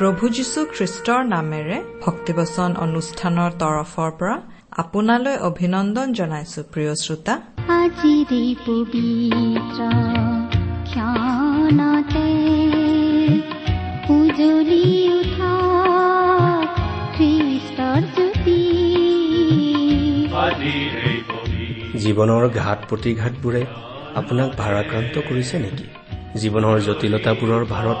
প্ৰভু যীশু খ্ৰীষ্টৰ নামেৰে ভক্তিবচন অনুষ্ঠানৰ তৰফৰ পৰা আপোনালৈ অভিনন্দন জনাইছো প্ৰিয় শ্ৰোতা। আজিৰে পবিত্ৰ ক্ষণতে উজলি উঠা খ্ৰীষ্টৰ জ্যোতি। জীৱনৰ ঘাট প্ৰতিঘাতবোৰে আপোনাক ভাৰাক্ৰান্ত কৰিছে নেকি? জীৱনৰ জটিলতাবোৰৰ ভাৰত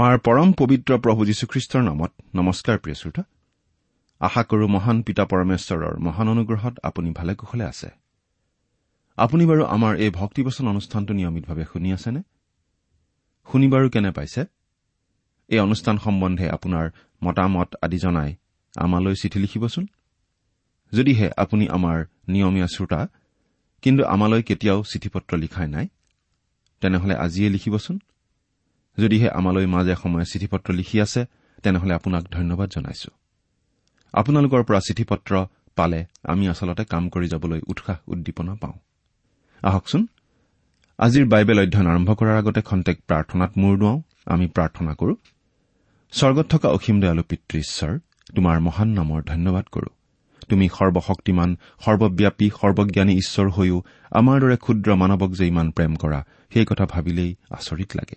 আমাৰ পৰম পবিত্ৰ প্ৰভু যীশুখ্ৰীষ্টৰ নামত। নমস্কাৰ প্ৰিয় শ্ৰোতা। আশা কৰো মহান পিতা পৰমেশ্বৰৰ মহান অনুগ্ৰহত আপুনি ভালে কুশলে আছে। আপুনি বাৰু আমাৰ এই ভক্তিবচন অনুষ্ঠানটো নিয়মিতভাৱে শুনি আছেনে? শুনি বাৰু কেনে পাইছে? এই অনুষ্ঠান সম্বন্ধে আপোনাৰ মতামত আদি জনাই আমালৈ চিঠি লিখিবচোন। যদিহে আপুনি আমাৰ নিয়মীয়া শ্ৰোতা কিন্তু আমালৈ কেতিয়াও চিঠি পত্ৰ লিখাই নাই তেনেহলে আজিয়ে লিখিবচোন। যদিহে আমালৈ মাজে সময়ে চিঠি পত্ৰ লিখি আছে তেনেহলে আপোনাক ধন্যবাদ জনাইছো। আপোনালোকৰ পৰা চিঠি পত্ৰ পালে আমি আচলতে কাম কৰি যাবলৈ উৎসাহ উদ্দীপনা পাওঁ। আহকচোন আজিৰ বাইবেল অধ্যয়ন আৰম্ভ কৰাৰ আগতে খন্তেক প্ৰাৰ্থনাত মূৰ দুৱাওঁ। আমি প্ৰাৰ্থনা কৰো স্বৰ্গত থকা অসীম দয়ালু পিতৃ ঈশ্বৰ তোমাৰ মহান নামৰ ধন্যবাদ কৰো। তুমি সৰ্বশক্তিমান সৰ্বব্যাপী সৰ্বজ্ঞানী ঈশ্বৰ হৈও আমাৰ দৰে ক্ষুদ্ৰ মানৱক যে ইমান প্ৰেম কৰা সেই কথা ভাবিলেই আচৰিত লাগে।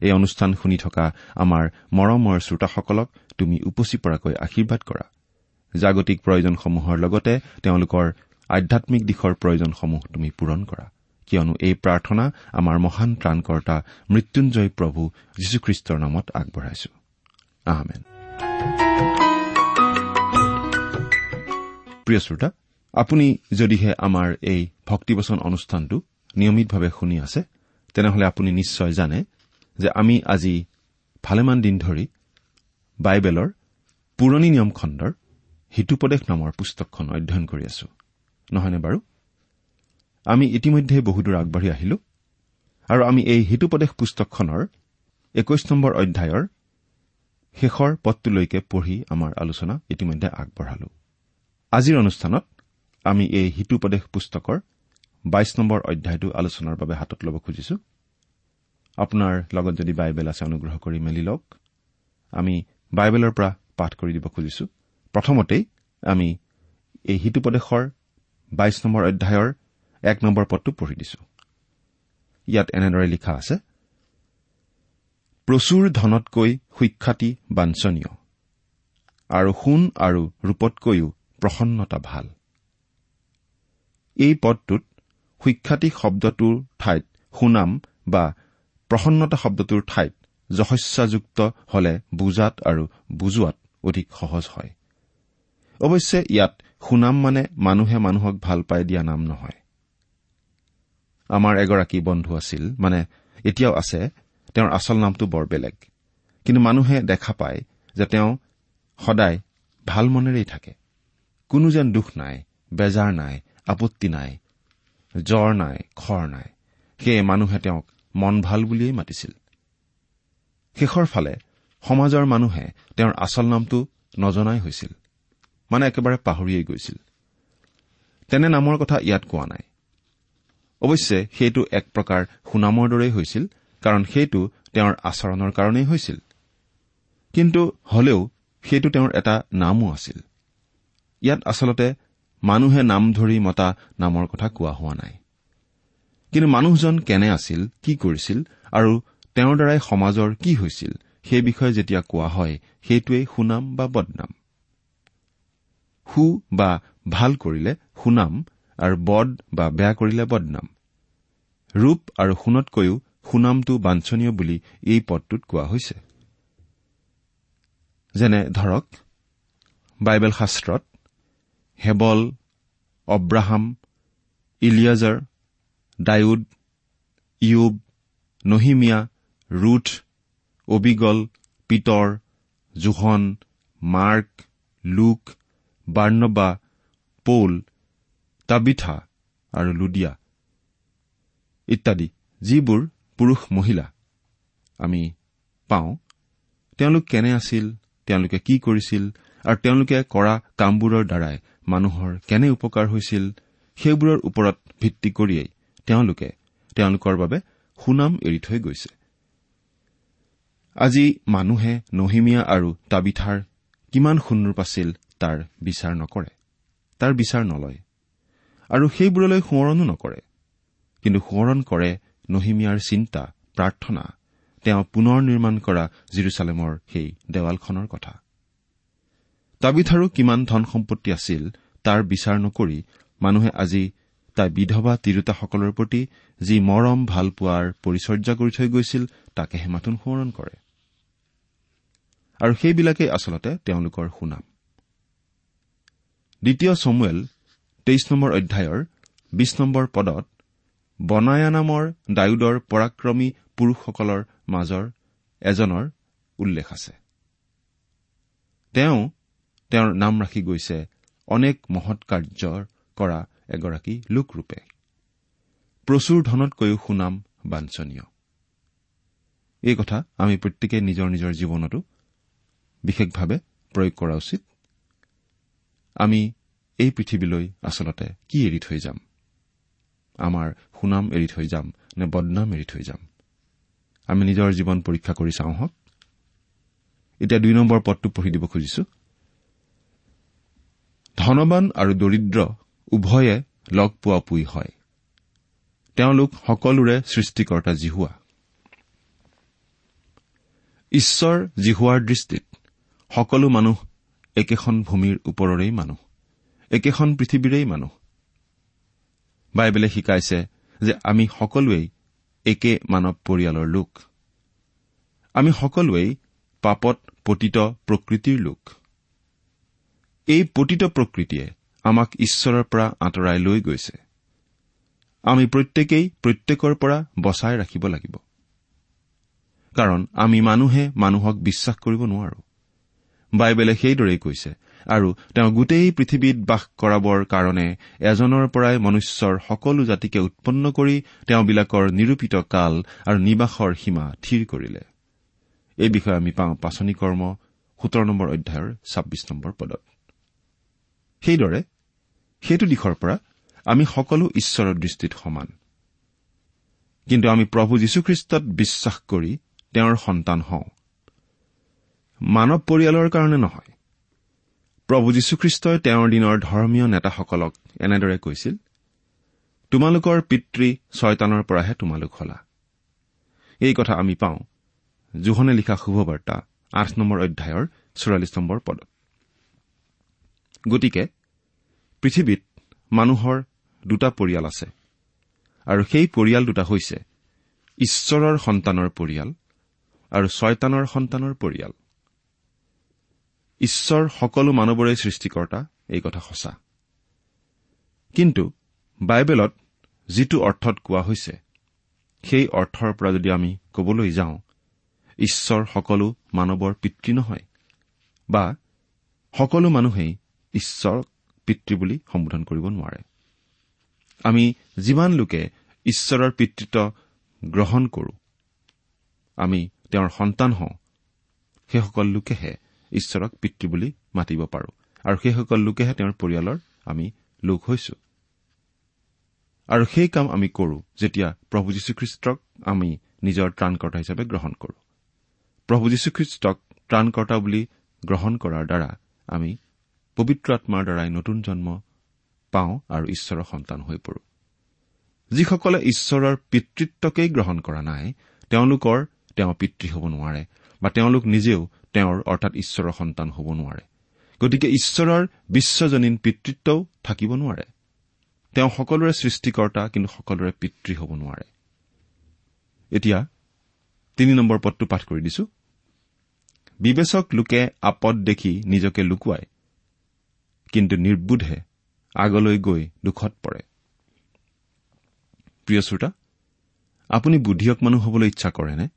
এই অনুষ্ঠান শুনি থকা আমাৰ মৰমৰ শ্ৰোতাসকলক তুমি উপচি পৰাকৈ আশীৰ্বাদ কৰা। জাগতিক প্ৰয়োজনসমূহৰ লগতে তেওঁলোকৰ আধ্যামিক দিশৰ প্ৰয়োজনসমূহ তুমি পূৰণ কৰা। কিয়নো এই প্ৰাৰ্থনা আমাৰ মহান ত্ৰাণকৰ্তা মৃত্যুঞ্জয় প্ৰভু যীশুখ্ৰীষ্টৰ নামত আগবঢ়াইছো। প্ৰিয় শ্ৰোতা আপুনি যদিহে আমাৰ এই ভক্তিবচন অনুষ্ঠানটো নিয়মিতভাৱে শুনি আছে তেনেহলে আপুনি নিশ্চয় জানে যে আমি আজি ভালেমান দিন ধৰি বাইবেলৰ পুৰণি নিয়ম খণ্ডৰ হিতুপদেশ নামৰ পুস্তকখন অধ্যয়ন কৰি আছো। নহয়নে বাৰু? আমি ইতিমধ্যে বহুদূৰ আগবাঢ়ি আহিলো আৰু আমি এই হিতুপদেশ পুস্তকখনৰ একৈশ নম্বৰ অধ্যায়ৰ শেষৰ পদটোলৈকে পঢ়ি আমাৰ আলোচনা ইতিমধ্যে আগবঢ়ালো। আজিৰ অনুষ্ঠানত আমি এই হিতুপদেশ পুস্তকৰ বাইশ নম্বৰ অধ্যায়টো আলোচনাৰ বাবে হাতত ল'ব খুজিছো। আপোনাৰ লগত যদি বাইবেল আছে অনুগ্ৰহ কৰি মেলি লওক। আমি বাইবেলৰ পৰা পাঠ কৰি দিব খুজিছো। প্ৰথমতেই আমি এই হিতুপদেশৰ বাইশ নম্বৰ অধ্যায়ৰ এক নম্বৰ পদটো পঢ়ি দিছো। ইয়াত এনেদৰে লিখা আছে প্ৰচুৰ ধনতকৈ সুখ্যাতি বাঞ্ছনীয় আৰু সোণ আৰু ৰূপতকৈও প্ৰসন্নতা ভাল। এই পদটোত সুখ্যাতি শব্দটোৰ ঠাইত সুনাম বা প্ৰসন্নতা শব্দটোৰ ঠাইত যশস্যাযুক্ত হলে বুজাত আৰু বুজোৱাত অধিক সহজ হয়। অৱশ্যে ইয়াত সুনাম মানে মানুহে মানুহক ভাল পাই দিয়া নাম নহয়। আমাৰ এগৰাকী বন্ধু আছিল মানে এতিয়াও আছে তেওঁৰ আচল নামটো বৰ বেলেগ। কিন্তু মানুহে দেখা পায় যে তেওঁ সদায় ভাল মনেৰেই থাকে। কোনো যেন দুখ নাই বেজাৰ নাই আপত্তি নাই জ্বৰ নাই খৰ নাই। সেয়ে মানুহে তেওঁক মন ভাল বুলিয়েই মাতিছিল। শেষৰ ফালে সমাজৰ মানুহে তেওঁৰ আচল নামটো নজনাই হৈছিল। মানে একেবাৰে পাহৰিয়েই গৈছিল। তেনে নামৰ কথা ইয়াত কোৱা নাই। অৱশ্যে সেইটো এক প্ৰকাৰ সুনামৰ দৰেই হৈছিল কাৰণ সেইটো তেওঁৰ আচৰণৰ কাৰণেই হৈছিল। কিন্তু হলেও সেইটো তেওঁৰ এটা নামো আছিল। ইয়াত আচলতে মানুহে নাম ধৰি মতা নামৰ কথা কোৱা হোৱা নাই। কিন্তু মানুহজন কেনে আছিল কি কৰিছিল আৰু তেওঁৰ দ্বাৰাই সমাজৰ কি হৈছিল সেই বিষয়ে যেতিয়া কোৱা হয় সেইটোৱেই সুনাম বা বদনাম। সু বা ভাল কৰিলে সুনাম আৰু বদ বা বেয়া কৰিলে বদনাম। ৰূপ আৰু সোণতকৈও সুনামটো বাঞ্ছনীয় বুলি এই পদটোত কোৱা হৈছে। যেনে ধৰক বাইবেল শাস্ত্ৰত হেবল অব্ৰাহাম ইলিয়াজাৰ ডায়ুদ ইয়ুব Nehemiah Ruth Abigail Peter John Mark Luke Barnabas Paul Tabitha আৰু লুডিয়া ইত্যাদি যিবোৰ পুৰুষ মহিলা। আমি পাওঁ তেওঁলোক কেনে আছিল তেওঁলোকে কি কৰিছিল আৰু তেওঁলোকে কৰা কামবোৰৰ দ্বাৰাই মানুহৰ কেনে উপকাৰ হৈছিল সেইবোৰৰ ওপৰত ভিত্তি কৰিয়েই তেওঁলোকে তেওঁলোকৰ বাবে সুনাম এৰি থৈ গৈছে। আজি মানুহে নহিমীয়া আৰু তাবিথাৰ কিমান সুন্দৰ আছিল তাৰ বিচাৰ নকৰে তাৰ বিচাৰ নলয় আৰু সেইবোৰলৈ সোঁৱৰণো নকৰে। কিন্তু সোঁৱৰণ কৰে নহিমীয়াৰ চিন্তা প্ৰাৰ্থনা তেওঁ পুনৰ নিৰ্মাণ কৰা জিৰচালেমৰ সেই দেৱালখনৰ কথা। তাবিথাৰো কিমান ধন সম্পত্তি আছিল তাৰ বিচাৰ নকৰি মানুহে আজি তাই বিধৱা তিৰোতাসকলৰ প্ৰতি যি মৰম ভাল পোৱাৰ পৰিচৰ্যা কৰি থৈ গৈছিল তাকেহে মাথোন সোঁৱৰণ কৰে। আৰু সেইবিলাকেই আচলতে তেওঁলোকৰ সুনাম। দ্বিতীয় চমুৱেল তেইছ নম্বৰ অধ্যায়ৰ বিশ নম্বৰ পদত বনায়া নামৰ ডায়ুদৰ পৰাক্ৰমী পুৰুষসকলৰ মাজৰ এজনৰ উল্লেখ আছে। তেওঁ তেওঁৰ নাম ৰাখি গৈছে অনেক মহৎ কাৰ্যৰ কৰা এগৰাকী লোকৰূপে প্ৰচুৰ ধনতকৈও সুনাম বাঞ্ছনীয়। এই কথা আমি প্ৰত্যেকে নিজৰ নিজৰ জীৱনতো বিশেষভাৱে প্ৰয়োগ কৰা উচিত। আমি এই পৃথিৱীলৈ আচলতে কি এৰি থৈ যাম? আমাৰ সুনাম এৰি থৈ যাম নে বদনাম এৰি থৈ যাম? আমি নিজৰ জীৱন পৰীক্ষা কৰি চাওঁ হওক। এতিয়া দুই নম্বৰ পদটো পঢ়ি দিব খুজিছো। ধনবান আৰু দৰিদ্ৰ উভয়ে লগ পোৱা পুই হয়। তেওঁলোক সকলোৰে সৃষ্টিকৰ্তা জিহুৱা। ঈশ্বৰ জিহুৱাৰ দৃষ্টিত সকলো মানুহ একেখন ভূমিৰ ওপৰৰেই মানুহ একেখন পৃথিৱীৰেই মানুহ। বাইবেলে শিকাইছে যে আমি সকলোৱেই একে মানৱ পৰিয়ালৰ লোক। আমি সকলোৱেই পাপত পতিত প্ৰকৃতিৰ লোক। এই পতিত প্ৰকৃতিয়ে আমাক ঈশ্বৰৰ পৰা আঁতৰাই লৈ গৈছে। আমি প্ৰত্যেকেই প্ৰত্যেকৰ পৰা বচাই ৰাখিব লাগিব। কাৰণ আমি মানুহে মানুহক বিশ্বাস কৰিব নোৱাৰো। বাইবেলে সেইদৰেই কৈছে আৰু তেওঁ গোটেই পৃথিৱীত বাস কৰাবৰ কাৰণে এজনৰ পৰাই মনুষ্যৰ সকলো জাতিকে উৎপন্ন কৰি তেওঁবিলাকৰ নিৰূপিত কাল আৰু নিবাসৰ সীমা থিৰ কৰিলে। এই বিষয়ে আমি পাওঁ পাচনি কৰ্ম সোতৰ নম্বৰ অধ্যায়ৰ ছাব্বিছ নম্বৰ পদত। সেইদৰে সেইটো দিশৰ পৰা আমি সকলো ঈশ্বৰৰ দৃষ্টিত সমান। কিন্তু আমি প্ৰভু যীশুখ্ৰীষ্টত বিশ্বাস কৰি তেওঁৰ সন্তান হওঁ। মানৱ পৰিয়ালৰ কাৰণে নহয়। প্ৰভু যীশুখ্ৰীষ্টই তেওঁৰ দিনৰ ধৰ্মীয় নেতাসকলক এনেদৰে কৈছিল তোমালোকৰ পিতৃ ছয়তানৰ পৰাহে তোমালোক হলা। এই কথা আমি পাওঁ জোহনে লিখা শুভবাৰ্তা আঠ নম্বৰ অধ্যায়ৰ চৌৰাল্লিছ নম্বৰ পদত। গতিকে পৃথিৱীত মানুহৰ দুটা পৰিয়াল আছে। আৰু সেই পৰিয়াল দুটা হৈছে ঈশ্বৰৰ সন্তানৰ পৰিয়াল আৰু ছয়তানৰ সন্তানৰ পৰিয়াল। ঈশ্বৰ সকলো মানৱৰে সৃষ্টিকৰ্তা এই কথা সঁচা। কিন্তু বাইবেলত যিটো অৰ্থত কোৱা হৈছে সেই অৰ্থৰ পৰা যদি আমি কবলৈ যাওঁ ঈশ্বৰ সকলো মানৱৰ পিতৃ নহয় বা সকলো মানুহেই ঈশ্বৰক পিতৃ বুলি সম্বোধন কৰিব নোৱাৰে। আমি যিমান লোকে ঈশ্বৰৰ পিতৃত্ব গ্ৰহণ কৰো আমি তেওঁৰ সন্তান হওঁ সেইসকল লোকেহে ঈশ্বৰক পিতৃ বুলি মাতিব পাৰো আৰু সেইসকল লোকেহে তেওঁৰ পৰিয়ালৰ আমি লোক হৈছো। আৰু সেই কাম আমি কৰো যেতিয়া প্ৰভু যীশুখ্ৰীষ্টক আমি নিজৰ ত্ৰাণকৰ্তা হিচাপে গ্ৰহণ কৰো। প্ৰভু যীশুখ্ৰীষ্টক ত্ৰাণকৰ্তা বুলি গ্ৰহণ কৰাৰ দ্বাৰা আমি পবিত্ৰ আত্মাৰ দ্বাৰাই নতুন জন্ম পাওঁ আৰু ঈশ্বৰৰ সন্তান হৈ পৰো। যিসকলে ঈশ্বৰৰ পিতৃত্বকেই গ্ৰহণ কৰা নাই তেওঁলোকৰ তেওঁ পিতৃ হ'ব নোৱাৰে বা তেওঁলোক নিজেও তেওঁৰ অৰ্থাৎ ঈশ্বৰৰ সন্তান হ'ব নোৱাৰে। গতিকে ঈশ্বৰৰ বিশ্বজনীন পিতৃত্বও থাকিব নোৱাৰে। তেওঁ সকলোৰে সৃষ্টিকৰ্তা কিন্তু সকলোৰে পিতৃ হ'ব নোৱাৰে। এতিয়া তিনি নম্বৰ পদটো পাঠ কৰি দিছো। বিবেচক লোকে আপদ দেখি নিজকে লুকুৱাই কিন্তু নিৰ্বোধে আগলৈ গৈ দুখত পৰে। প্ৰিয় শ্ৰোতা আপুনি বুদ্ধিয়ক মানুহ হবলৈ ইচ্ছা কৰেনে?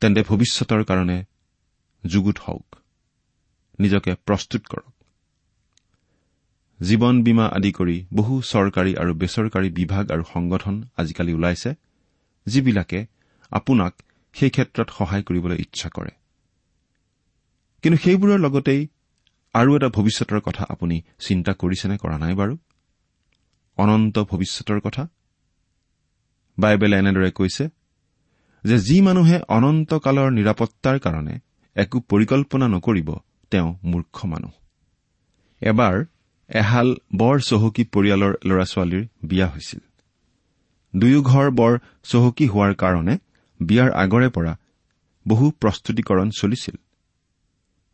তেন্তে ভৱিষ্যতৰ কাৰণে যুগুত হওক নিজকে প্ৰস্তুত কৰক। জীৱন বীমা আদি কৰি বহু চৰকাৰী আৰু বেচৰকাৰী বিভাগ আৰু সংগঠন আজিকালি ওলাইছে যিবিলাকে আপোনাক সেই ক্ষেত্ৰত সহায় কৰিবলৈ ইচ্ছা কৰে। কিন্তু সেইবোৰৰ লগতেই আৰু এটা ভৱিষ্যতৰ কথা আপুনি চিন্তা কৰিছেনে কৰা নাই বাৰু? অনন্ত ভৱিষ্যতৰ কথা? বাইবেলে এনেদৰে কৈছে যে যি মানুহে অনন্তকালৰ নিৰাপত্তাৰ কাৰণে একো পৰিকল্পনা নকৰিব তেওঁ মূৰ্খ মানুহ। এবাৰ এহাল বৰ চহকী পৰিয়ালৰ ল'ৰা ছোৱালীৰ বিয়া হৈছিল। দুয়ো ঘৰ বৰ চহকী হোৱাৰ কাৰণে বিয়াৰ আগৰে পৰা বহু প্ৰস্তুতিকৰণ চলিছিল।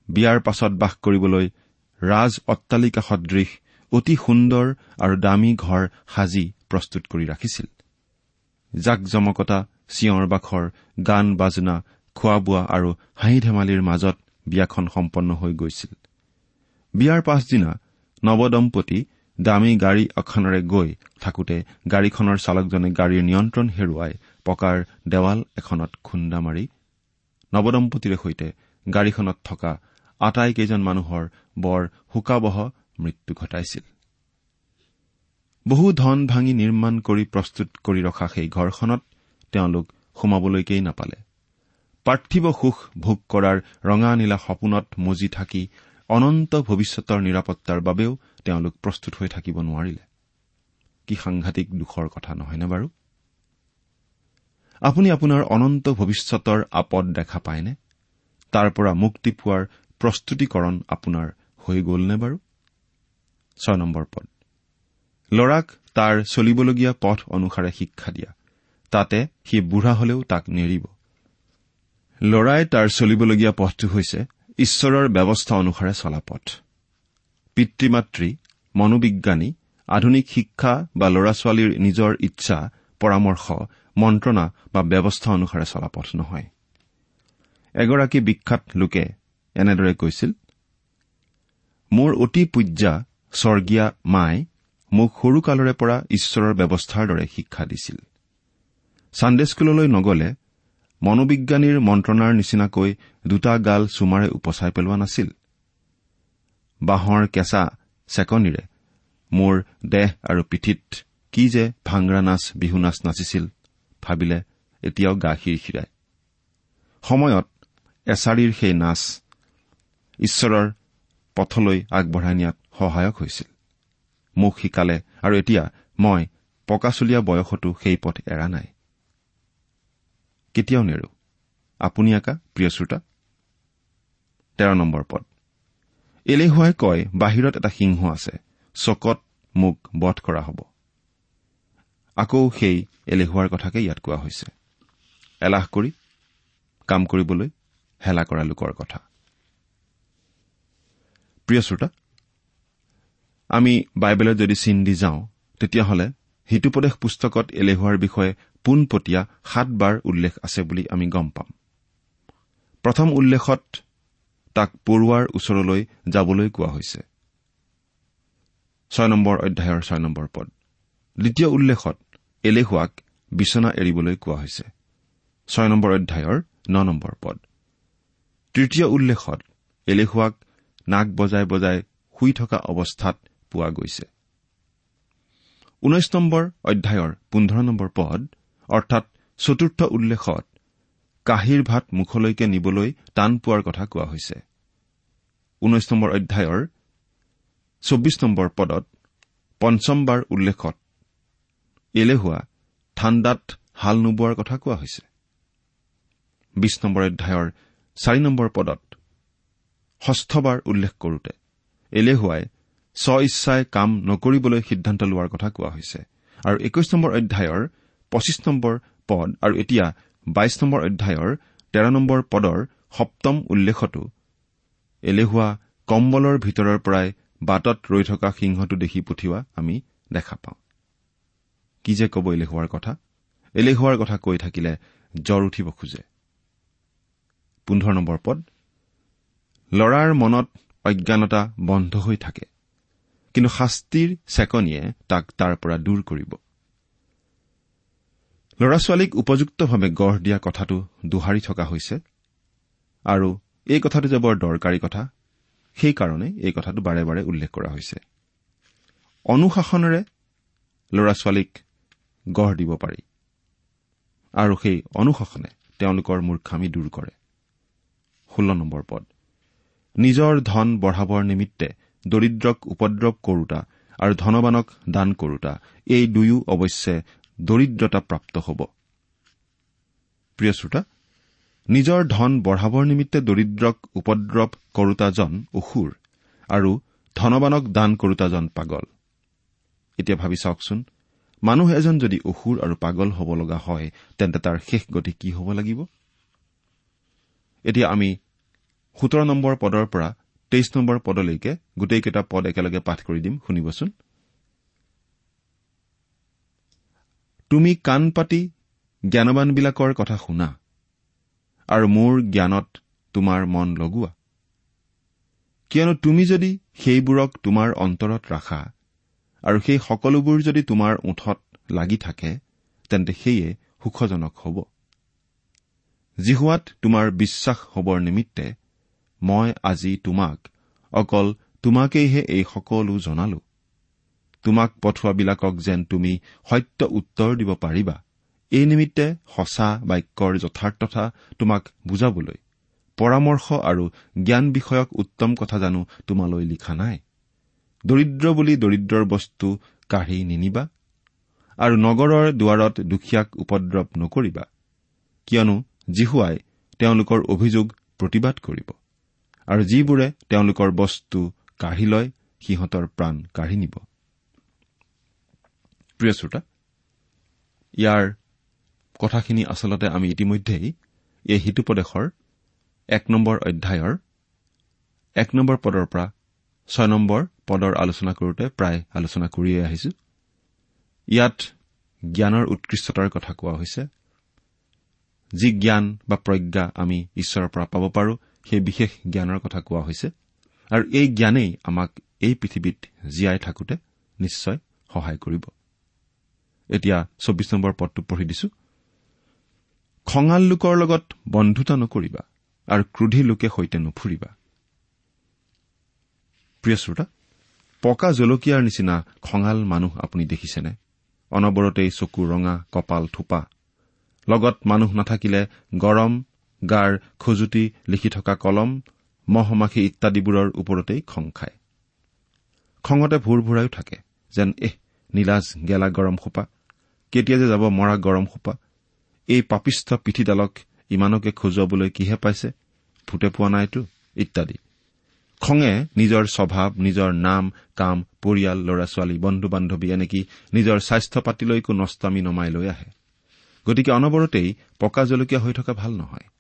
বিয়াৰ পাছত বাস কৰিবলৈ ৰাজ অট্টালিকা সদৃশ অতি সুন্দৰ আৰু দামী ঘৰ সাজি প্ৰস্তুত কৰি ৰাখিছিল। জাক জমকতা চিঞৰ বাখৰ গান বাজনা খোৱা বোৱা আৰু হাঁহি ধেমালিৰ মাজত বিয়াখন সম্পন্ন হৈ গৈছিল। বিয়াৰ পাছদিনা নৱদম্পতি দামী গাড়ী এখনেৰে গৈ থাকোতে গাড়ীখনৰ চালকজনে গাড়ীৰ নিয়ন্ত্ৰণ হেৰুৱাই পকাৰ দেৱাল এখনত খুন্দা মাৰি নৱদম্পতিৰে সৈতে গাড়ীখনত থকা আটাইকেইজন মানুহৰ বৰ শোকাবহ মৃত্যু ঘটাইছিল। বহু ধন ভাঙি নিৰ্মাণ কৰি প্ৰস্তুত কৰি ৰখা সেই ঘৰখনত তেওঁলোক সোমাবলৈকেই নাপালে। পাৰ্থিৱ সুখ ভোগ কৰাৰ ৰঙা নীলা সপোনত মজি থাকি অনন্ত ভৱিষ্যতৰ নিৰাপত্তাৰ বাবেও তেওঁলোক প্ৰস্তুত হৈ থাকিব নোৱাৰিলে। কি সাংঘাতিক দুখৰ কথা নহয়নে বাৰু? আপুনি আপোনাৰ অনন্ত ভৱিষ্যতৰ আপদ দেখা পায়নে? তাৰ পৰা মুক্তি পোৱাৰ প্ৰস্তুতিকৰণ আপোনাৰ হৈ গ'লনে বাৰু? ছয় নম্বৰ পদ। ল'ৰাক তাৰ চলিবলগীয়া পথ অনুসাৰে শিক্ষা দিয়া। তাতে সি বুঢ়া হলেও তাক নেৰিব। ল'ৰাই তাৰ চলিবলগীয়া পথটো হৈছে ঈশ্বৰৰ ব্যৱস্থা অনুসাৰে চলা পথ। পিতৃ মাতৃ মনোবিজ্ঞানী আধুনিক শিক্ষা বা ল'ৰা ছোৱালীৰ নিজৰ ইচ্ছা পৰামৰ্শ মন্ত্ৰণা বা ব্যৱস্থা অনুসাৰে চলা পথ নহয়। এগৰাকী বিখ্যাত লোকে এনেদৰে কৈছিল মোৰ অতি পূজ্যা স্বৰ্গীয়া মাই মোক সৰুকালৰে পৰা ঈশ্বৰৰ ব্যৱস্থাৰ দৰে শিক্ষা দিছিল। ছানডে স্কুললৈ নগলে মনোবিজ্ঞানীৰ মন্ত্ৰণাৰ নিচিনাকৈ দুটা গাল চুমাৰে উপচাই পেলোৱা নাছিল। বাঁহৰ কেঁচা চেকনিৰে মোৰ দেহ আৰু পিঠিত কি যে ভাংৰা নাচ বিহু নাচ নাচিছিল ভাবিলে এতিয়াও গা খিৰখিৰায় সময়ত এছাৰিৰ সেই নাচ ঈশ্বৰৰ পথলৈ আগবঢ়াই নিয়াত সহায়ক হৈছিল। মোক শিকালে আৰু এতিয়া মই পকাচলীয়া বয়সতো সেই পথ এৰা নাই। কেতিয়াও নেৰো। আপুনি আকা প্ৰিয় শ্ৰোতা? তেৰ নম্বৰ পদ। এলেহুৱাই কয় বাহিৰত এটা সিংহ আছে চকত মোক বধ কৰা হ'ব। আকৌ সেই এলেহুৱাৰ কথাকে ইয়াত কোৱা হৈছে। এলাহ কৰি কাম কৰিবলৈ হেলা কৰা লোকৰ কথা। প্ৰিয় শ্ৰোতা আমি বাইবেলত যদি চিন দি যাওঁ তেতিয়াহ'লে হিতুপদেশ পুস্তকত এলেহুৱাৰ বিষয়ে পোনপটীয়া সাতবাৰ উল্লেখ আছে বুলি আমি গম পাম। প্ৰথম উল্লেখত তাক পৰুৱাৰ ওচৰলৈ যাবলৈ কোৱা হৈছে। ছয় নম্বৰ অধ্যায়ৰ ছয় নম্বৰ পদ। দ্বিতীয় উল্লেখত এলেহুৱাক বিচনা এৰিবলৈ কোৱা হৈছে। ছয় নম্বৰ অধ্যায়ৰ ন নম্বৰ পদ। তৃতীয় উল্লেখত এলেহুৱাক নাক বজাই বজাই শুই থকা অৱস্থাত পোৱা গৈছে। ঊনৈশ নম্বৰ অধ্যায়ৰ পোন্ধৰ নম্বৰ পদ অৰ্থাৎ চতুৰ্থ উল্লেখত কাঁহীৰ ভাত মুখলৈকে নিবলৈ টান পোৱাৰ কথা কোৱা হৈছে। ঊনৈশ নম্বৰ অধ্যায়ৰ চৌবিছ নম্বৰ পদত পঞ্চমবাৰ উল্লেখত এলেহুৱা ঠাণ্ডাত হাল নোবোৱাৰ কথা কোৱা হৈছে। বিশ নম্বৰ অধ্যায়ৰ চাৰি নম্বৰ পদত ষষ্ঠবাৰ উল্লেখ কৰোতে। এলেহুৱাই স্ব ইচ্ছাই কাম নকৰিবলৈ সিদ্ধান্ত লোৱাৰ কথা কোৱা হৈছে। আৰু একৈশ নম্বৰ অধ্যায়ৰ পঁচিছ নম্বৰ পদ আৰু এতিয়া বাইশ নম্বৰ অধ্যায়ৰ তেৰ নম্বৰ পদৰ সপ্তম উল্লেখতো এলেহুৱা কম্বলৰ ভিতৰৰ পৰাই বাটত ৰৈ থকা সিংহটো দেখি পঠিওৱা আমি দেখা পাওঁ। কি যে ক'ব এলেহুৱাৰ কথা? এলেহুৱাৰ কথা কৈ থাকিলে জ্বৰ উঠিব খোজে। পোন্ধৰ নম্বৰ পদ ল'ৰাৰ মনত অজ্ঞানতা বন্ধ হৈ থাকে। কিন্তু শাস্তিৰ চেকনিয়ে তাক তাৰ পৰা দূৰ কৰিব। ল'ৰা ছোৱালীক উপযুক্তভাৱে গঢ় দিয়া কথাটো দোহাৰি থকা হৈছে। আৰু এই কথাটো যে বৰ দৰকাৰী কথা সেইকাৰণে এই কথাটো বাৰে বাৰে উল্লেখ কৰা হৈছে। অনুশাসনেৰে ল'ৰা ছোৱালীক গঢ় দিব পাৰি। আৰু সেই অনুশাসনে তেওঁলোকৰ মূৰ্খামি দূৰ কৰে। ষোল্ল নম্বৰ পদ। নিজৰ ধন বঢ়াবৰ নিমিত্তে দৰিদ্ৰক উপদ্ৰৱ কৰোতা আৰু ধনবানক দান কৰোতা। এই দুয়ো অৱশ্যে দৰিদ্ৰতা প্ৰাপ্ত হ'ব। নিজৰ ধন বঢ়াবৰ নিমিত্তে দৰিদ্ৰক উপদ্ৰৱ কৰোতাজন অসুৰ আৰু ধনবানক দান কৰোতাজন পাগল। এতিয়া ভাবি চাওকচোন মানুহ এজন যদি অসুৰ আৰু পাগল হ'ব লগা হয় তেন্তে তাৰ শেষ গতি কি হ'ব লাগিব? এতিয়া আমি সোতৰ নম্বৰ পদৰ পৰা তেইছ নম্বৰ পদলৈকে গোটেইকেইটা পদ একেলগে পাঠ কৰি দিম শুনিবচোন। তুমি কাণ পাতি জ্ঞানবানবিলাকৰ কথা শুনা আৰু মোৰ জ্ঞানত তোমাৰ মন লগোৱা। কিয়নো তুমি যদি সেইবোৰক তোমাৰ অন্তৰত ৰাখা আৰু সেই সকলোবোৰ যদি তোমাৰ ওঠত লাগি থাকে তেন্তে সেয়ে সুখজনক হ'ব। জিহুৱাত তোমাৰ বিশ্বাস হবৰ নিমিত্তে মই আজি তোমাক অকল তোমাকেইহে এই সকলো জনালো। তোমাক পঠোৱাবিলাকক যেন তুমি সত্য উত্তৰ দিব পাৰিবা এই নিমিত্তে সঁচা বাক্যৰ যথাৰ্থতা তোমাক বুজাবলৈ পৰামৰ্শ আৰু জ্ঞান বিষয়ক উত্তম কথা জানো তোমালৈ লিখা নাই। দৰিদ্ৰ বুলি দৰিদ্ৰৰ বস্তু কাঢ়ি নিনিবা আৰু নগৰৰ দুৱাৰত দুখীয়াক উপদ্ৰৱ নকৰিবা কিয়নো জিহুৱাই তেওঁলোকৰ অভিযোগ প্ৰতিবাদ কৰিব। আৰু যিবোৰে তেওঁলোকৰ বস্তু কাঢ়ি লয় সিহঁতৰ প্ৰাণ কাঢ়ি নিব। প্ৰিয় শ্ৰোতা ইয়াৰ কথাখিনি আচলতে আমি ইতিমধ্যেই এই হিতুপদেশৰ এক নম্বৰ অধ্যায়ৰ এক নম্বৰ পদৰ পৰা ছয় নম্বৰ পদৰ আলোচনা কৰোঁতে প্ৰায় আলোচনা কৰিয়েই আহিছো। ইয়াত জ্ঞানৰ উৎকৃষ্টতাৰ কথা কোৱা হৈছে। যি জ্ঞান বা প্ৰজ্ঞা আমি ঈশ্বৰৰ পৰা পাব পাৰো সেই বিশেষ জ্ঞানৰ কথা কোৱা হৈছে। আৰু এই জ্ঞানেই আমাক এই পৃথিৱীত জীয়াই থাকোতে নিশ্চয় সহায় কৰিব। এতিয়া চৌবিশ নম্বৰ পদটো পঢ়ি দিছো। খঙাল লোকৰ লগত বন্ধুতা নকৰিবা আৰু ক্ৰোধী লোকে সৈতে নুফুৰিবা। প্ৰিয় শ্ৰোতা পকা জলকীয়াৰ নিচিনা খঙাল মানুহ আপুনি দেখিছেনে? অনবৰতেই চকু ৰঙা কপাল থোপা। লগত মানুহ নাথাকিলে গৰম গাৰ খজুতি লিখি থকা কলম মহ মাখি ইত্যাদিবোৰৰ ওপৰতেই খং খায়। খঙতে ভোৰ ভোৰাইও থাকে যেন এহ নীলাজ গেলা গৰম সোপা কেতিয়া যে যাব মৰা গৰম সোপা এই পাপিষ্ঠ পিঠিডালক ইমানকে খজুৱাবলৈ কিহে পাইছে? ভূতে পোৱা নাইতো ইত্যাদি। খঙে নিজৰ স্বভাৱ নিজৰ নাম কাম পৰিয়াল ল'ৰা ছোৱালী বন্ধু বান্ধৱী এনেকি নিজৰ স্বাস্থ্য পাতিলৈকো নষ্টামি নমাই লৈ আহে। গতিকে অনবৰতেই পকা জলকীয়া হৈ থকা ভাল নহয়।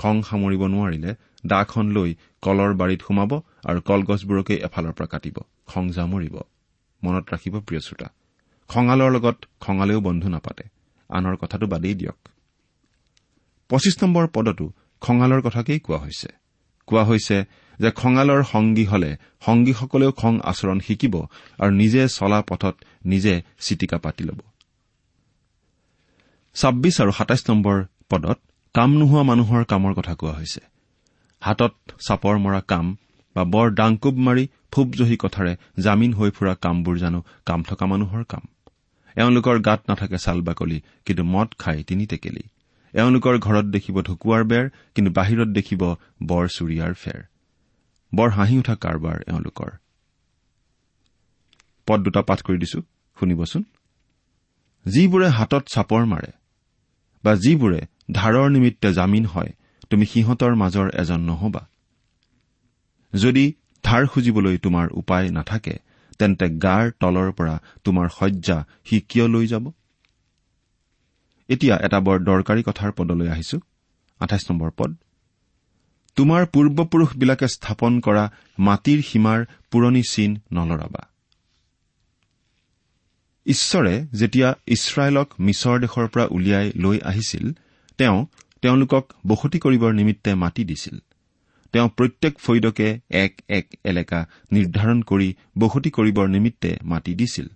খং সামৰিব নোৱাৰিলে দাখন লৈ কলৰ বাৰীত সোমাব আৰু কলগছবোৰকে এফালৰ পৰা কাটিব। খং জামৰিব। মনত ৰাখিব প্ৰিয় শ্ৰোতা। খঙালৰ লগত খঙালেও বন্ধু নাপাতে। আনৰ কথাটো বাদেই দিয়ক। পঁচিছ নম্বৰ পদতো খঙালৰ কথাকেই কোৱা হৈছে। কোৱা হৈছে যে খঙালৰ সংগী হলে সংগীসকলেও খং আচৰণ শিকিব আৰু নিজে চলা পথত নিজে চিটিকা পাতি ল'ব। ছাব্বিছ আৰু সাতাইছ নম্বৰ পদত কাম নোহোৱা মানুহৰ কামৰ কথা কোৱা হৈছে। হাতত চাপৰ মৰা কাম বা বৰ ডাংকুব মাৰি ফুবজহি কথাৰে জামিন হৈ ফুৰা কামবোৰ জানো কাম থকা মানুহৰ কাম। এওঁলোকৰ গাত নাথাকে ছাল বাকলি কিন্তু মদ খাই তিনি টেকেলি। এওঁলোকৰ ঘৰত দেখিব ঢকুৱাৰ বেৰ কিন্তু বাহিৰত দেখিব বৰ চুৰিয়াৰ ফেৰ। বৰ হাঁহি উঠা কাৰবাৰ এওঁলোকৰ। পদ দুটা পাঠ কৰি দিছো শুনিবচোন। যিবোৰে হাতত চাপৰ মাৰে বা যিবোৰে ধাৰৰ নিমিত্তে জামিন হয় তুমি সিহঁতৰ মাজৰ এজন নহবা। যদি ধাৰ খুজিবলৈ তোমাৰ উপায় নাথাকে তেন্তে গাৰ তলৰ পৰা তোমাৰ শয্যা সি কিয় লৈ যাব? এতিয়া এটা বৰ দৰকাৰী কথাৰ পদলৈ আহিছো। আঠাইছ নম্বৰ পদ। তোমাৰ পূৰ্বপুৰুষবিলাকে স্থাপন কৰা মাটিৰ সীমাৰ পুৰণি চিন নলৰাবা। ঈশ্বৰে যেতিয়া ইছৰাইলক মিছৰ দেশৰ পৰা উলিয়াই লৈ আহিছিল তেওঁ তেওঁলোকক বসতি কৰিবৰ নিমিত্তে মাটি দিছিল। তেওঁ প্ৰত্যেক ফৈদকে এক এক এলেকা নিৰ্ধাৰণ কৰি বসতি কৰিবৰ নিমিত্তে মাটি দিছিল।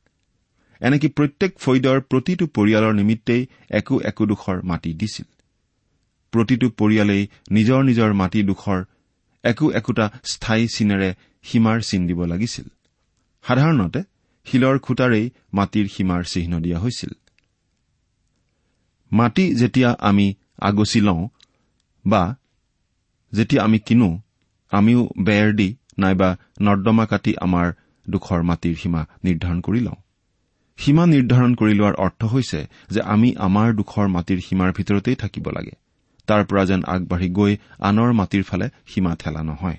এনেকৈ প্ৰত্যেক ফৈদৰ প্ৰতিটো পৰিয়ালৰ নিমিত্তেই একো একোডোখৰ মাটি দিছিল। প্ৰতিটো পৰিয়ালেই নিজৰ নিজৰ মাটিডোখৰ একো একোটা স্থায়ী চিনেৰে সীমাৰ চিন দিব লাগিছিল। সাধাৰণতে শিলৰ খুটাৰেই মাটিৰ সীমাৰ চিহ্ন দিয়া হৈছিল। মাটি যেতিয়া আমি আগচি লওঁ বা যেতিয়া আমি কিনো আমিও বেৰ দি নাইবা নৰ্দমা কাটি আমাৰ ডোখৰ মাটিৰ সীমা নিৰ্ধাৰণ কৰি লওঁ। সীমা নিৰ্ধাৰণ কৰি লোৱাৰ অৰ্থ হৈছে যে আমি আমাৰ ডোখৰ মাটিৰ সীমাৰ ভিতৰতেই থাকিব লাগে। তাৰ পৰা যেন আগবাঢ়ি গৈ আনৰ মাটিৰ ফালে সীমা ঠেলা নহয়।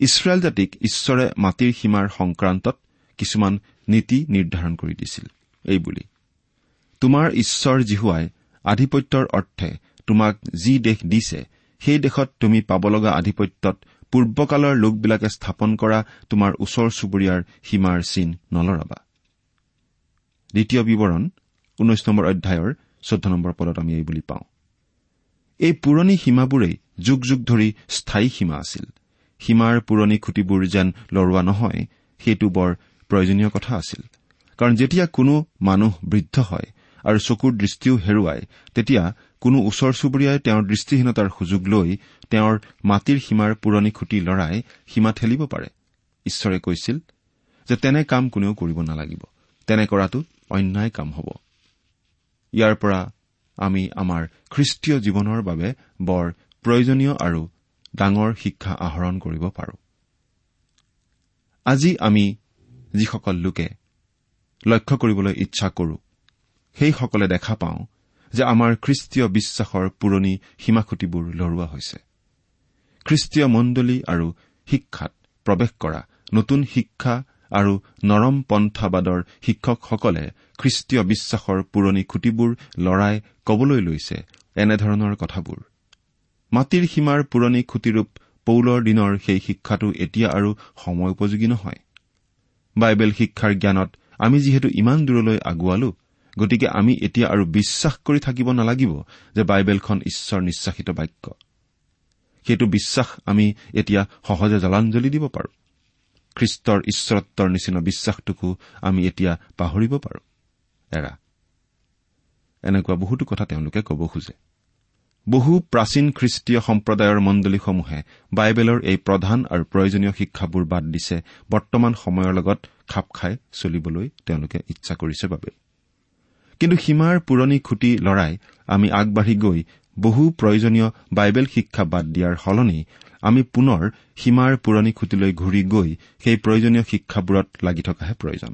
ইছৰাইল জাতিক ঈশ্বৰে মাটিৰ সীমাৰ সংক্ৰান্তত কিছুমান নীতি নিৰ্ধাৰণ কৰি দিছিল। এইবুলি তোমাৰ ঈশ্বৰ জিহুৱাই আধিপত্যৰ অৰ্থে তোমাক যি দেশ দিছে সেই দেশত তুমি পাব লগা আধিপত্যত পূৰ্বকালৰ লোকবিলাকে স্থাপন কৰা তোমাৰ ওচৰ চুবুৰীয়াৰ সীমাৰ চিন নলৰাবা। দ্বিতীয় বিৱৰণ ঊনৈশ নম্বৰ অধ্যায়ৰ চৈধ্য নম্বৰ পদত আমি এই বুলি পাওঁ। এই পুৰণি সীমাবোৰেই যুগ যুগ ধৰি স্থায়ী সীমা আছিল। সীমাৰ পুৰণি খুঁটিবোৰ যেন লৰোৱা নহয় সেইটো বৰ প্ৰয়োজনীয় কথা আছিল। কাৰণ যেতিয়া কোনো মানুহ বৃদ্ধ হয় আৰু চকুৰ দৃষ্টিও হেৰুৱায় তেতিয়া কোনো ওচৰ চুবুৰীয়াই তেওঁৰ দৃষ্টিহীনতাৰ সুযোগ লৈ তেওঁৰ মাটিৰ সীমাৰ পুৰণি খুঁটি লৰাই সীমা ঠেলিব পাৰে। ঈশ্বৰে কৈছিল যে তেনে কাম কোনেও কৰিব নালাগিব। তেনে কৰাটো অন্যায় কাম হ'ব। ইয়াৰ পৰা আমি আমাৰ খ্ৰীষ্টীয় জীৱনৰ বাবে বৰ প্ৰয়োজনীয় আৰু ডাঙৰ শিক্ষা আহৰণ কৰিব পাৰো। আজি আমি যিসকল লোকে লক্ষ্য কৰিবলৈ ইচ্ছা কৰো সেইসকলে দেখা পাওঁ যে আমাৰ খ্ৰীষ্টীয় বিশ্বাসৰ পুৰণি সীমাখুটিবোৰ লৰোৱা হৈছে। খ্ৰীষ্টীয় মণ্ডলী আৰু শিক্ষাত প্ৰৱেশ কৰা নতুন শিক্ষা আৰু নৰম পন্থাবাদৰ শিক্ষকসকলে খ্ৰীষ্টীয় বিশ্বাসৰ পুৰণি খুঁটিবোৰ লৰাই কবলৈ লৈছে এনেধৰণৰ কথাবোৰ। মাটিৰ সীমাৰ পুৰণি খুঁটিৰূপ পৌলৰ দিনৰ সেই শিক্ষাটো এতিয়া আৰু সময় উপযোগী নহয়। বাইবেল শিক্ষাৰ জ্ঞানত আমি যিহেতু ইমান দূৰলৈ আগুৱালো গতিকে আমি এতিয়া আৰু বিশ্বাস কৰি থাকিব নালাগিব যে বাইবেলখন ঈশ্বৰ নিশ্বাসিত বাক্য। সেইটো বিশ্বাস আমি এতিয়া সহজে জলাঞ্জলি দিব পাৰো। খ্ৰীষ্টৰ ঈশ্বৰত্বৰ নিচিনা বিশ্বাসটোকো আমি এতিয়া পাহৰিব পাৰো। এৰা এনেকুৱা বহুতো কথা তেওঁলোকে ক'ব খোজে। বহু প্ৰাচীন খ্ৰীষ্টীয় সম্প্ৰদায়ৰ মণ্ডলীসমূহে বাইবেলৰ এই প্ৰধান আৰু প্ৰয়োজনীয় শিক্ষাবোৰ বাদ দিছে বৰ্তমান সময়ৰ লগত খাপ খাই চলিবলৈ তেওঁলোকে ইচ্ছা কৰিছে বাবে। কিন্তু সীমাৰ পুৰণি খুঁটি লৰাই আমি আগবাঢ়ি গৈ বহু প্ৰয়োজনীয় বাইবেল শিক্ষা বাদ দিয়াৰ সলনি আমি পুনৰ সীমাৰ পুৰণি খুঁটিলৈ ঘূৰি গৈ সেই প্ৰয়োজনীয় শিক্ষাবোৰত লাগি থকাহে প্ৰয়োজন।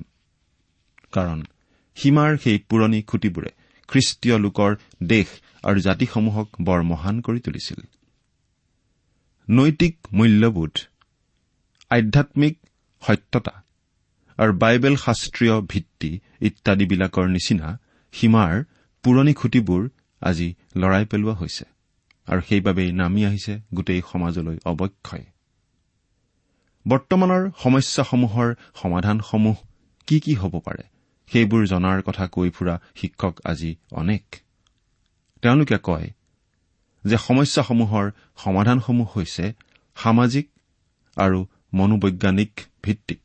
কাৰণ সীমাৰ সেই পুৰণি খুঁটিবোৰে খ্ৰীষ্টীয় লোকৰ দেশ আৰু জাতিসমূহক বৰ মহান কৰি তুলিছিল। নৈতিক মূল্যবোধ আধ্যামিক সত্যতা আৰু বাইবেল শাস্ত্ৰীয় ভিত্তি ইত্যাদিবিলাকৰ নিচিনা সীমাৰ পুৰণি খুঁটিবোৰ আজি লৰাই পেলোৱা হৈছে আৰু সেইবাবেই নামি আহিছে গোটেই সমাজলৈ অৱক্ষয়। বৰ্তমানৰ সমস্যাসমূহৰ সমাধানসমূহ কি কি হ'ব পাৰে সেইবোৰ জনাৰ কথা কৈ ফুৰা শিক্ষক আজি অনেক। তেওঁলোকে কয় যে সমস্যাসমূহৰ সমাধানসমূহ হৈছে সামাজিক আৰু মনোবৈজ্ঞানিক ভিত্তিক।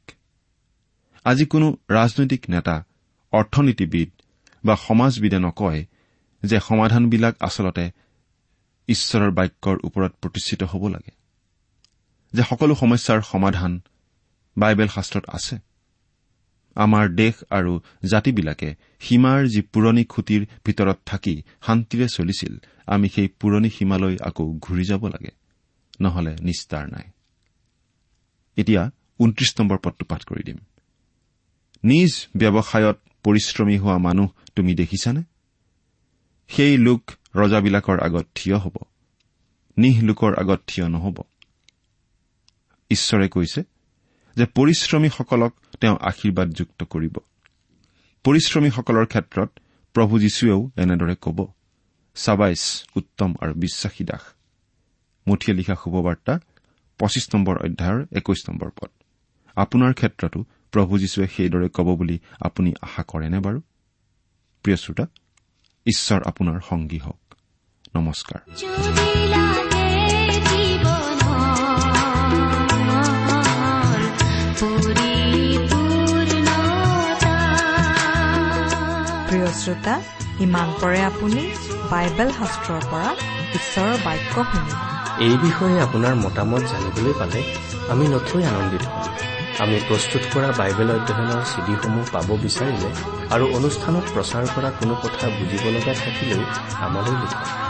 আজি কোনো ৰাজনৈতিক নেতা অৰ্থনীতিবিদ বা সমাজবিদে নকয় যে সমাধানবিলাক আচলতে ঈশ্বৰৰ বাক্যৰ ওপৰত প্ৰতিষ্ঠিত হ'ব লাগে। যে সকলো সমস্যাৰ সমাধান বাইবেল শাস্ত্ৰত আছে। আমাৰ দেশ আৰু জাতিবিলাকে সীমাৰ যি পুৰণি খুঁটিৰ ভিতৰত থাকি শান্তিৰে চলিছিল আমি সেই পুৰণি সীমালৈ আকৌ ঘূৰি যাব লাগে। নহলে নিস্তাৰ নাই। এতিয়া ঊনত্ৰিশ নম্বৰ পদটো পাঠ কৰি দিম। নিজ ব্যৱসায়ত পৰিশ্ৰমী হোৱা মানুহ তুমি দেখিছানে? সেই লোক ৰজাবিলাকৰ আগত থিয় হ'ব। নিহ লোকৰ আগত থিয় নহ'ব। ঈশ্বৰে কৈছে যে পৰিশ্ৰমীসকলক তেওঁ আশীৰ্বাদযুক্ত কৰিব। পৰিশ্ৰমীসকলৰ ক্ষেত্ৰত প্ৰভু যীশুৱেও এনেদৰে ক'ব চাবাইছ উত্তম আৰু বিশ্বাসী দাস। মুঠিয়ে লিখা শুভবাৰ্তা পঁচিছ নম্বৰ অধ্যায়ৰ একৈশ নম্বৰ পদ। আপোনাৰ ক্ষেত্ৰতো প্ৰভু যীশুৱে সেইদৰে ক'ব বুলি আপুনি আশা কৰেনে বাৰু? প্ৰিয় শ্ৰোতা ঈশ্বৰ আপোনাৰ সংগী হওক। নমস্কাৰ। যদি লাগে জীৱনৰ পৰিপূৰ্ণতা। প্ৰিয় শ্ৰোতা ইমান পৰে আপুনি বাইবেল শাস্ত্ৰৰ পৰা ঈশ্বৰৰ বাক্য শুনিব এই বিষয়ে আপোনাৰ মতামত জানিবলৈ পালে আমি নথৈ আনন্দিত হ'ম। আমি প্ৰস্তুত কৰা বাইবেল অধ্যয়নৰ চিডিসমূহ পাব বিচাৰিলে আৰু অনুষ্ঠানত প্ৰচাৰ কৰা কোনো কথা বুজিব লগা থাকিলেও আমালৈ লিখক।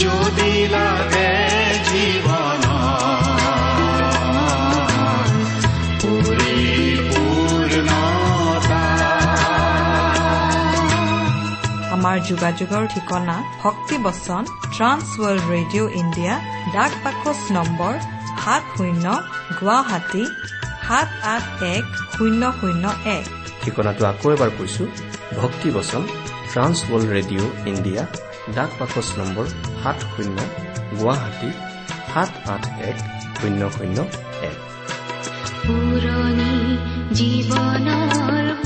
যদি লাগে জীৱন পৰিপূৰ্ণতা আমাৰ যোগাযোগৰ ঠিকনা ভক্তিবচন ট্ৰান্স ৱৰ্ল্ড ৰেডিঅ' ইণ্ডিয়া ডাক পাকচ নম্বৰ সাত শূন্য গুৱাহাটী সাত আঠ এক শূন্য শূন্য এক। ঠিকনাটো আকৌ এবাৰ কৈছো ভক্তি বচন ট্ৰান্স ৱৰ্ল্ড ৰেডিঅ' ইণ্ডিয়া ডাক বাকচ নম্বৰ সাত শূন্য গুৱাহাটী সাত আঠ এক শূন্য শূন্য এক। জীৱনৰ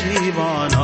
ಜೀವಾನಾ